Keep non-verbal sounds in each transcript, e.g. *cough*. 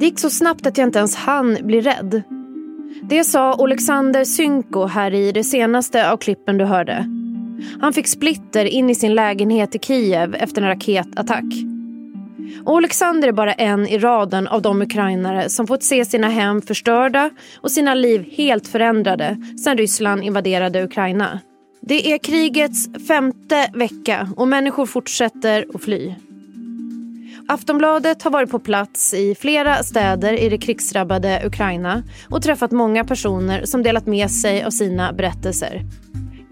Det gick så snabbt att jag inte ens hann bli rädd. Det sa Alexander Synko här i det senaste av klippen du hörde. Han fick splitter in i sin lägenhet i Kiev efter en raketattack. Och Alexander är bara en i raden av de ukrainare som fått se sina hem förstörda och sina liv helt förändrade sedan Ryssland invaderade Ukraina. Det är krigets femte vecka och människor fortsätter att fly. Aftonbladet har varit på plats i flera städer i det krigsdrabbade Ukraina och träffat många personer som delat med sig av sina berättelser.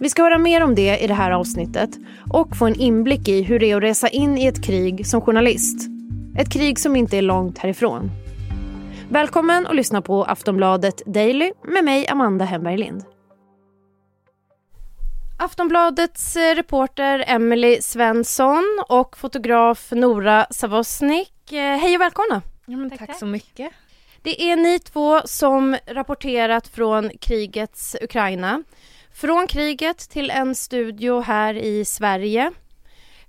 Vi ska höra mer om det i det här avsnittet och få en inblick i hur det är att resa in i ett krig som journalist. Ett krig som inte är långt härifrån. Välkommen att lyssna på Aftonbladet Daily med mig Amanda Hemberg Lind. Aftonbladets eh, reporter Emily Svensson och fotograf Nora Savosnik. Eh, hej och välkomna! Ja, tack, tack så mycket. Det är ni två som rapporterat från krigets Ukraina. Från kriget till en studio här i Sverige.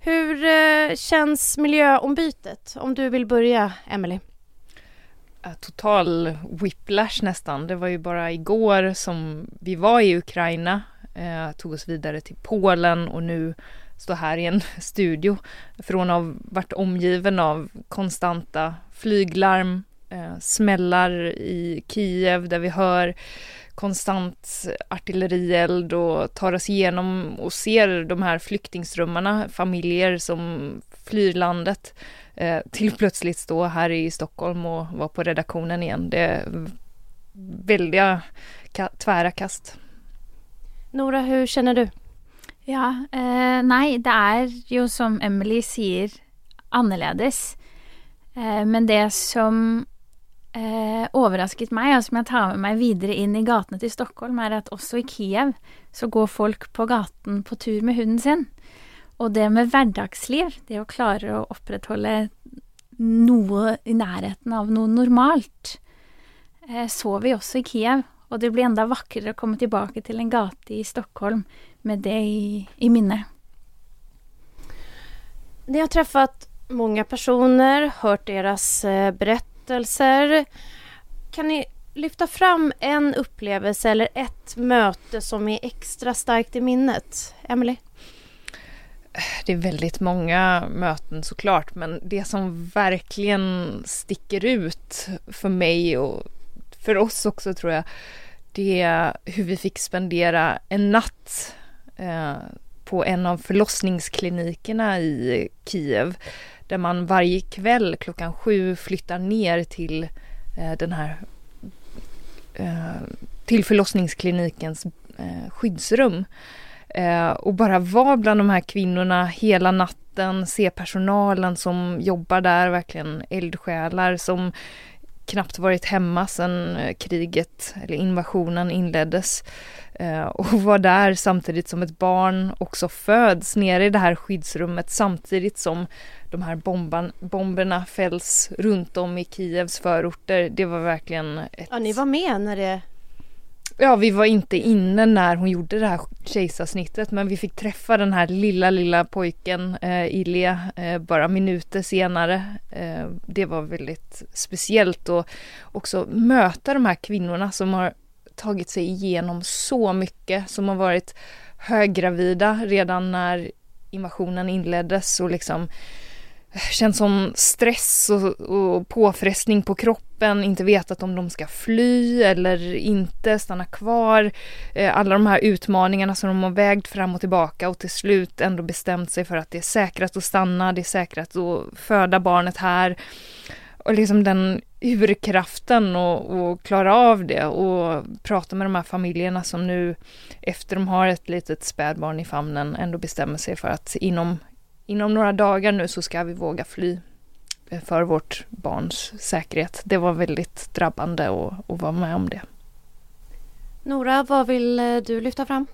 Hur eh, känns miljöombytet? Om du vill börja, Emily. Total whiplash nästan. Det var ju bara igår som vi var i Ukraina eh, tog oss vidare till Polen och nu står här i en *laughs* studio från att ha varit omgiven av konstanta flyglarm, eh, smällar i Kiev där vi hör konstant artillerield och tar oss igenom och ser de här flyktingströmmarna, familjer som flyr landet eh, till plötsligt stå här i Stockholm och vara på redaktionen igen. Det är väldiga tvära kast. Nora, hur känner du? Ja, eh, nej, det är ju som Emily säger annorledes. Eh, men det som eh, överraskat mig och som jag tar med mig vidare in i gatorna till Stockholm är att också i Kiev så går folk på gatan på tur med hunden sin. Och det med vardagsliv, det att klara att upprätthålla något i närheten av något normalt, eh, så vi också i Kiev. Och det blir ända vackrare att komma tillbaka till en gata i Stockholm med det i, i minne. Ni har träffat många personer, hört deras eh, berättelser. Kan ni lyfta fram en upplevelse eller ett möte som är extra starkt i minnet? Emily? Det är väldigt många möten såklart, men det som verkligen sticker ut för mig och för oss också tror jag, det är hur vi fick spendera en natt eh, på en av förlossningsklinikerna i Kiev där man varje kväll klockan sju flyttar ner till eh, den här eh, till förlossningsklinikens eh, skyddsrum. Eh, och bara vara bland de här kvinnorna hela natten, se personalen som jobbar där, verkligen eldsjälar som knappt varit hemma sedan eh, kriget eller invasionen inleddes eh, *laughs* och var där samtidigt som ett barn också föds nere i det här skyddsrummet samtidigt som de här bomban, bomberna fälls runt om i Kievs förorter. Det var verkligen ett... Ja, ni var med när det Ja, vi var inte inne när hon gjorde det här kejsarsnittet men vi fick träffa den här lilla, lilla pojken eh, Ilja eh, bara minuter senare. Eh, det var väldigt speciellt och också möta de här kvinnorna som har tagit sig igenom så mycket, som har varit höggravida redan när invasionen inleddes och liksom känt som stress och, och påfrestning på kroppen, inte vetat om de ska fly eller inte, stanna kvar. Eh, alla de här utmaningarna som de har vägt fram och tillbaka och till slut ändå bestämt sig för att det är säkrast att stanna, det är säkrast att föda barnet här. Och liksom den urkraften och, och klara av det och prata med de här familjerna som nu efter de har ett litet spädbarn i famnen ändå bestämmer sig för att inom inom några dagar nu så ska vi våga fly eh, för vårt barns säkerhet. Det var väldigt drabbande att, att vara med om det. Nora, vad vill eh, du lyfta fram?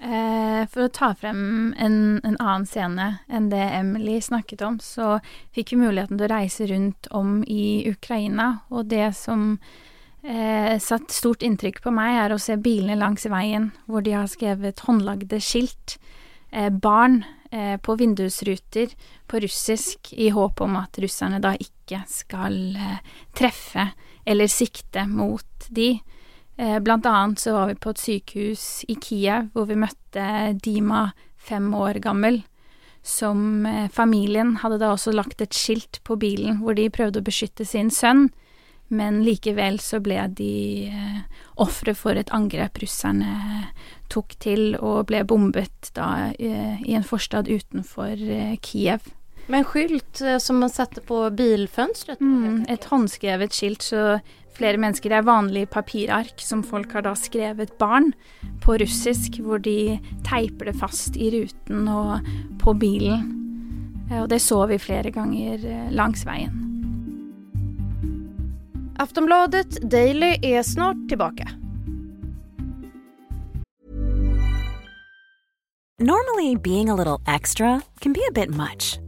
Eh, för att ta fram en, en annan scen än det Emily snackat om så fick vi möjligheten att resa runt om i Ukraina och det som eh, satt stort intryck på mig är att se bilarna längs vägen där de har skrivit handlagda skilt. Eh, barn Eh, på vindusruter på russisk i håp om att ryssarna då inte ska eh, träffa eller sikta mot de. Eh, bland annat så var vi på ett sjukhus i Kiev där vi mötte Dima, fem år gammal, som eh, familjen hade då också lagt ett skilt på bilen där de försökte att beskydda sin son. Men likevel så blev de eh, ofre for et angrep russerne tok til, og ble bombet da eh, i en forstad utenfor eh, Kiev. Med en skylt eh, som man satte på bilfönstret? Mm, et håndskrevet skilt, så flere mennesker Det er vanlige papirark som folk har da skrevet barn på russisk, hvor de teiper det fast i ruten og på bilen. Og det så vi flere ganger langs veien. Aftonbladet Daily är snart tillbaka. Normally being a little extra can be a bit much.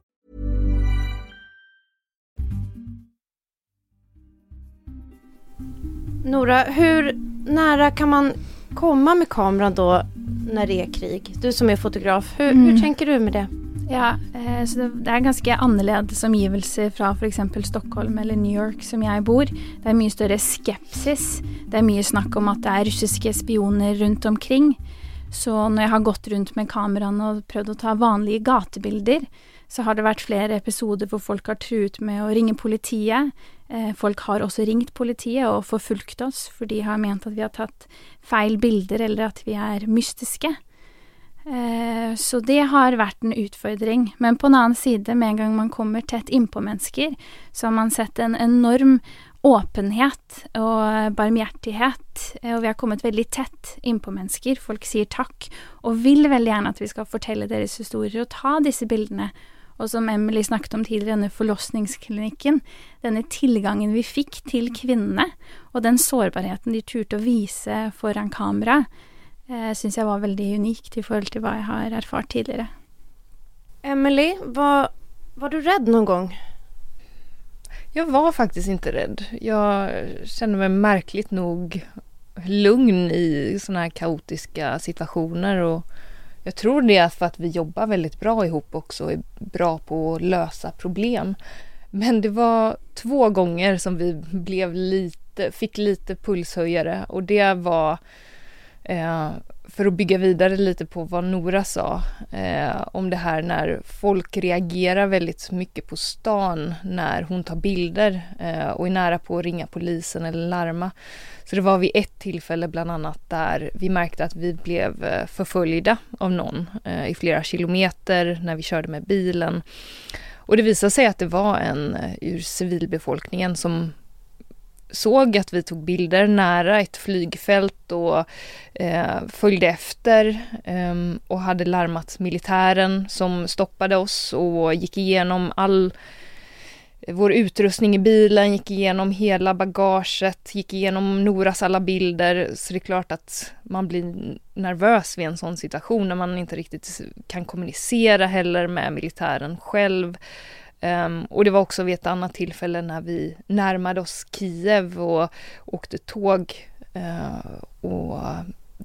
Nora, hur nära kan man komma med kameran då när det är krig? Du som är fotograf, hur, mm. hur tänker du med det? Ja, eh, så det, det er ganske annerledes omgivelser fra f.eks. Stockholm eller New York, som jeg bor. Det er mye større skepsis. Det er mye snakk om at det er russiske spioner rundt omkring. Så når jeg har gått rundt med kameraene og prøvd å ta vanlige gatebilder, så har det vært flere episoder hvor folk har truet med å ringe politiet. Eh, folk har også ringt politiet og forfulgt oss, for de har ment at vi har tatt feil bilder, eller at vi er mystiske. Eh, så det har vært en utfordring. Men på en annen side, med en gang man kommer tett innpå mennesker, så har man sett en enorm åpenhet og barmhjertighet. Och eh, og vi har kommet veldig tett innpå mennesker. Folk sier takk og vil veldig gjerne at vi skal fortelle deres historier og ta disse bildene og som Emily snakket om tidligere, denne forlossningsklinikken, denne tilgangen vi fikk til kvinnene, og den sårbarheten de turte å vise foran kamera, eh, syns jeg var veldig unikt i forhold til hva jeg har erfart tidligere. Emily, var, var du rädd någon gång? Jag var faktiskt inte rädd. Jag kände mig märkligt nog lugn i sådana här kaotiska situationer och jag tror det är för att vi jobbar väldigt bra ihop också och är bra på att lösa problem. Men det var två gånger som vi blev lite, fick lite pulshöjare och det var eh, för att bygga vidare lite på vad Nora sa eh, om det här när folk reagerar väldigt mycket på stan när hon tar bilder eh, och är nära på att ringa polisen eller larma. Så det var vid ett tillfälle bland annat där vi märkte att vi blev eh, förföljda av någon eh, i flera kilometer när vi körde med bilen. Och det visade sig att det var en eh, ur civilbefolkningen som såg att vi tog bilder nära ett flygfält och eh, följde efter eh, och hade larmat militären som stoppade oss och gick igenom all vår utrustning i bilen, gick igenom hela bagaget, gick igenom Noras alla bilder. Så det är klart att man blir nervös vid en sån situation när man inte riktigt kan kommunicera heller med militären själv. Um, och det var också vid ett annat tillfälle när vi närmade oss Kiev och åkte tåg uh,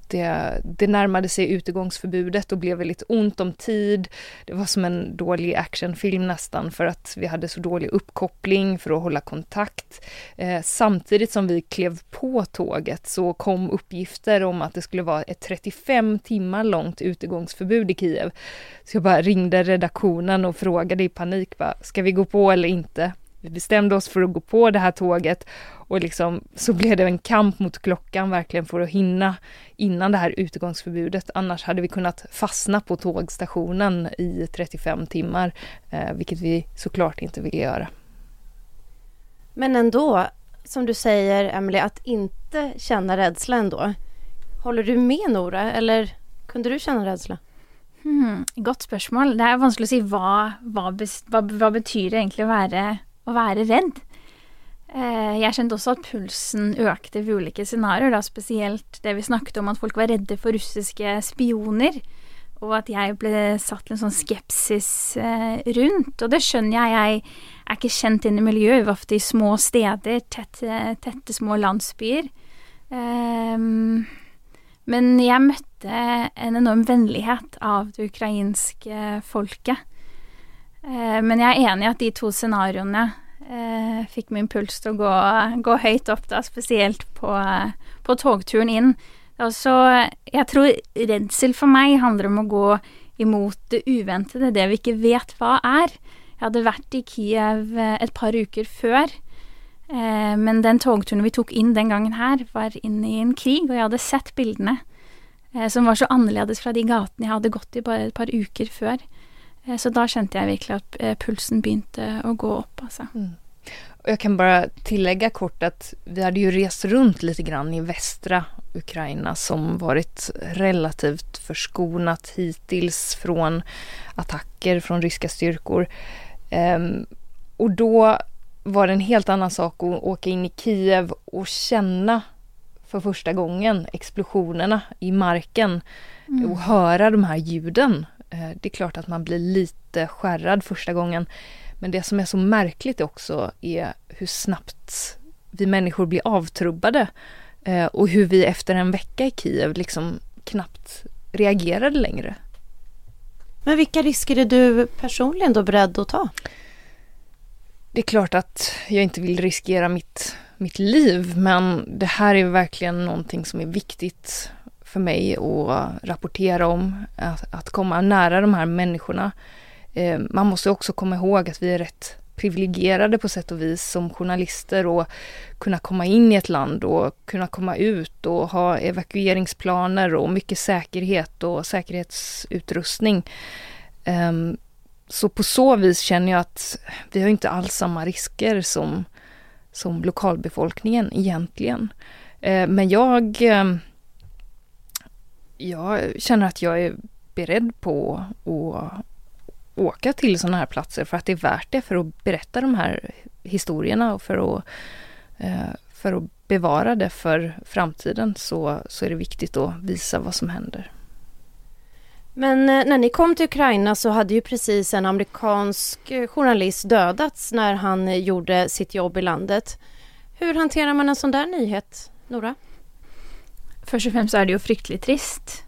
det, det närmade sig utegångsförbudet och blev väldigt ont om tid. Det var som en dålig actionfilm nästan för att vi hade så dålig uppkoppling för att hålla kontakt. Eh, samtidigt som vi klev på tåget så kom uppgifter om att det skulle vara ett 35 timmar långt utegångsförbud i Kiev. Så jag bara ringde redaktionen och frågade i panik, bara, ska vi gå på eller inte? Vi bestämde oss för att gå på det här tåget och liksom så blev det en kamp mot klockan verkligen för att hinna innan det här utegångsförbudet. Annars hade vi kunnat fastna på tågstationen i 35 timmar, eh, vilket vi såklart inte ville göra. Men ändå, som du säger Emily, att inte känna rädsla ändå. Håller du med Nora eller kunde du känna rädsla? Hmm, godt spørsmål. Det er vanskelig å si hva, hva, hva, hva betyr det egentlig å være å være redd. Eh, jeg kjente også at pulsen økte ved ulike scenarioer, da spesielt det vi snakket om at folk var redde for russiske spioner. Og at jeg ble satt til en sånn skepsis eh, rundt. Og det skjønner jeg. Jeg er ikke kjent inn i miljøet. Vi var ofte i små steder, tette, tette små landsbyer. Eh, men jeg møtte en enorm vennlighet av det ukrainske folket. Eh, men jeg er enig i at de to scenarioene eh, fikk min puls til å gå, gå høyt opp, da, spesielt på, på togturen inn. Altså, jeg tror redsel for meg handler om å gå imot det uventede, det vi ikke vet hva er. Jeg hadde vært i Kiev eh, et par uker før, eh, men den togturen vi tok inn den gangen her, var inn i en krig, og jeg hadde sett bildene, eh, som var så annerledes fra de gatene jeg hadde gått i bare et par uker før. Eh, så da kände jag verkligen att eh, pulsen började att gå upp. Alltså. Mm. Jag kan bara tillägga kort att vi hade ju rest runt lite grann i västra Ukraina som varit relativt förskonat hittills från attacker från ryska styrkor. Um, och då var det en helt annan sak att åka in i Kiev och känna för första gången explosionerna i marken mm. och höra de här ljuden det är klart att man blir lite skärrad första gången. Men det som är så märkligt också är hur snabbt vi människor blir avtrubbade. Eh, och hur vi efter en vecka i Kiev liksom knappt reagerade längre. Men vilka risker är du personligen då beredd att ta? Det är klart att jag inte vill riskera mitt, mitt liv men det här är verkligen någonting som är viktigt för mig att rapportera om, att, att komma nära de här människorna. Eh, man måste också komma ihåg att vi är rätt privilegierade på sätt och vis som journalister och kunna komma in i ett land och kunna komma ut och ha evakueringsplaner och mycket säkerhet och säkerhetsutrustning. Um, så på så vis känner jag att vi har inte alls samma risker som, som lokalbefolkningen egentligen. Uh, men jag uh, jag känner att jag är beredd på att åka till sådana här platser för att det är värt det för att berätta de här historierna och för att, eh, för att bevara det för framtiden så, så är det viktigt att visa vad som händer. Men eh, när ni kom till Ukraina så hade ju precis en amerikansk journalist dödats när han eh, gjorde sitt jobb i landet. Hur hanterar man en sån där nyhet, Nora? Først og fremst er det jo fryktelig trist.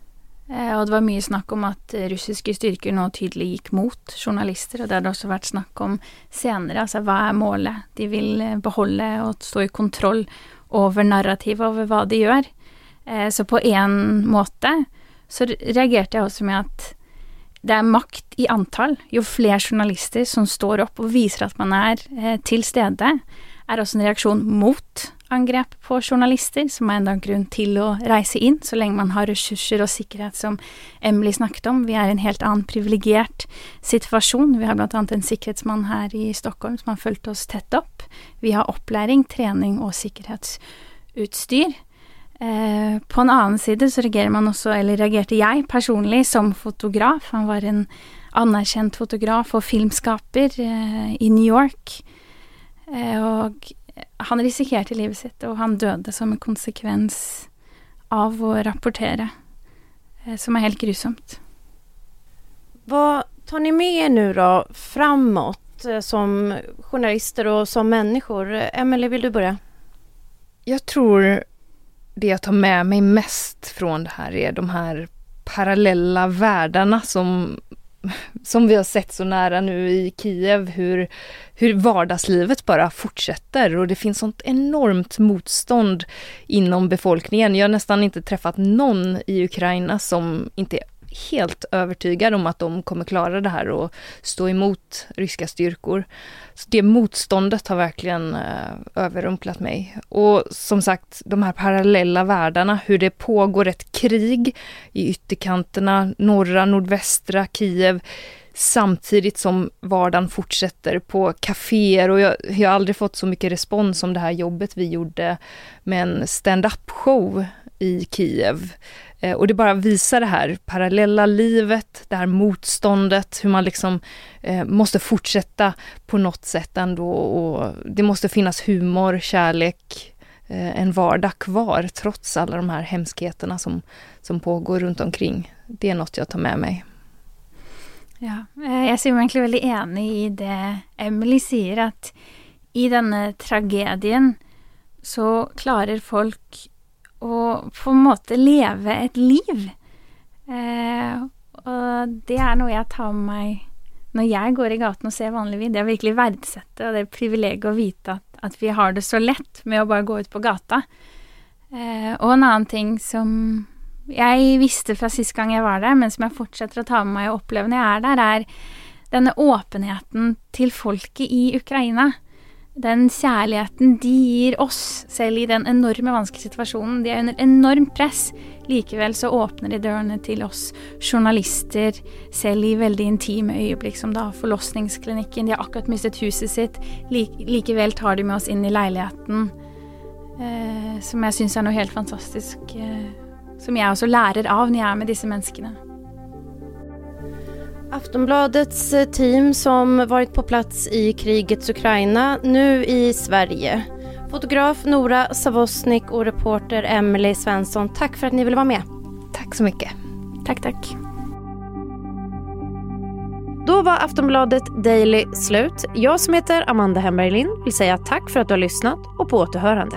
Eh, og det var mye snakk om at eh, russiske styrker nå tydelig gikk mot journalister, og det har det også vært snakk om senere. Altså hva er målet? De vil eh, behålla beholde og stå i kontroll over narrativet, over hva de gjør. Så på en måte så reagerte jeg også med at det er makt i antall. Jo flere journalister som står opp og viser at man er til stede, er også en reaksjon mot angrepp på journalister, som er enda en grunn til å reise inn, så lenge man har ressurser og sikkerhet, som Emily snakket om. Vi er i en helt annen privilegert situasjon. Vi har bland annat en sikkerhetsmann her i Stockholm som har fulgt oss tett opp. Vi har opplæring, trening og sikkerhetsutstyr. Eh, på en annen side så reagerer man også, eller reagerte jeg personlig som fotograf. Han var en anerkjent fotograf og filmskaper eh, i New York. Eh, og han risikerte livet sitt, og han døde som en konsekvens av å rapportere, eh, som är helt grusomt. Vad tar ni med er nu då framåt? eh, som journalister och som människor? Emelie, vill du börja? Jag tror det jag tar med mig mest från det här är de här parallella världarna som, som vi har sett så nära nu i Kiev, hur, hur vardagslivet bara fortsätter och det finns sånt enormt motstånd inom befolkningen. Jag har nästan inte träffat någon i Ukraina som inte är helt övertygad om att de kommer klara det här och stå emot ryska styrkor. Så det motståndet har verkligen eh, överrumplat mig. Och som sagt, de här parallella världarna, hur det pågår ett krig i ytterkanterna, norra, nordvästra Kiev, samtidigt som vardagen fortsätter på kaféer och jag, jag har aldrig fått så mycket respons som det här jobbet vi gjorde med en stand-up show i Kiev Eh, och det bara visar det här parallella livet, det här motståndet, hur man liksom eh, måste fortsätta på något sätt ändå och det måste finnas humor, kärlek, eh, en vardag kvar trots alla de här hemskheterna som, som pågår runt omkring. Det är något jag tar med mig. Ja, eh, jag är verkligen väldigt enig i det Emily säger att i denna tragedien så klarar folk og på en måte leve et liv. Eh, og det er noe jeg tar med meg når jeg går i gaten og ser vanlig vid. Det er virkelig verdsette, og det er privilegiet å vite at, at, vi har det så lett med å bare gå ut på gata. Eh, og en annen ting som jeg visste fra sist gang jeg var der, men som jeg fortsetter å ta med meg og oppleve når jeg er der, er denne åpenheten til folket i Ukraina den kjærligheten de gir oss, selv i den enorme vanskelige situasjonen. De er under enormt press. Likevel så åpner de dørene til oss journalister, selv i veldig intime øyeblikk som da forlossningsklinikken. De har akkurat mistet huset sitt. Likevel tar de med oss inn i leiligheten. Eh, som jeg syns er noe helt fantastisk. Eh, som jeg også lærer av når jeg er med disse menneskene. Aftonbladets eh, team som varit på plats i krigets Ukraina, nu i Sverige. Fotograf Nora Savosnik och reporter Emelie Svensson, tack för att ni ville vara med. Tack så mycket. Tack, tack. Då var Aftonbladet Daily slut. Jag som heter Amanda Hemberg Lind vill säga tack för att du har lyssnat och på återhörande.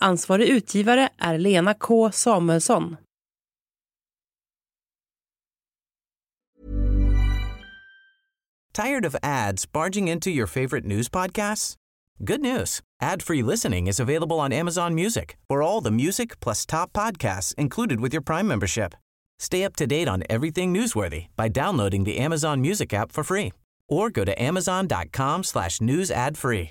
Ansvarig utgivare är Lena K Samuelsson. Tired of ads barging into your favorite news podcasts? Good news. Ad-free listening is available on Amazon Music. For all the music plus top podcasts included with your Prime membership. Stay up to date on everything newsworthy by downloading the Amazon Music app for free or go to amazon.com slash news ad free.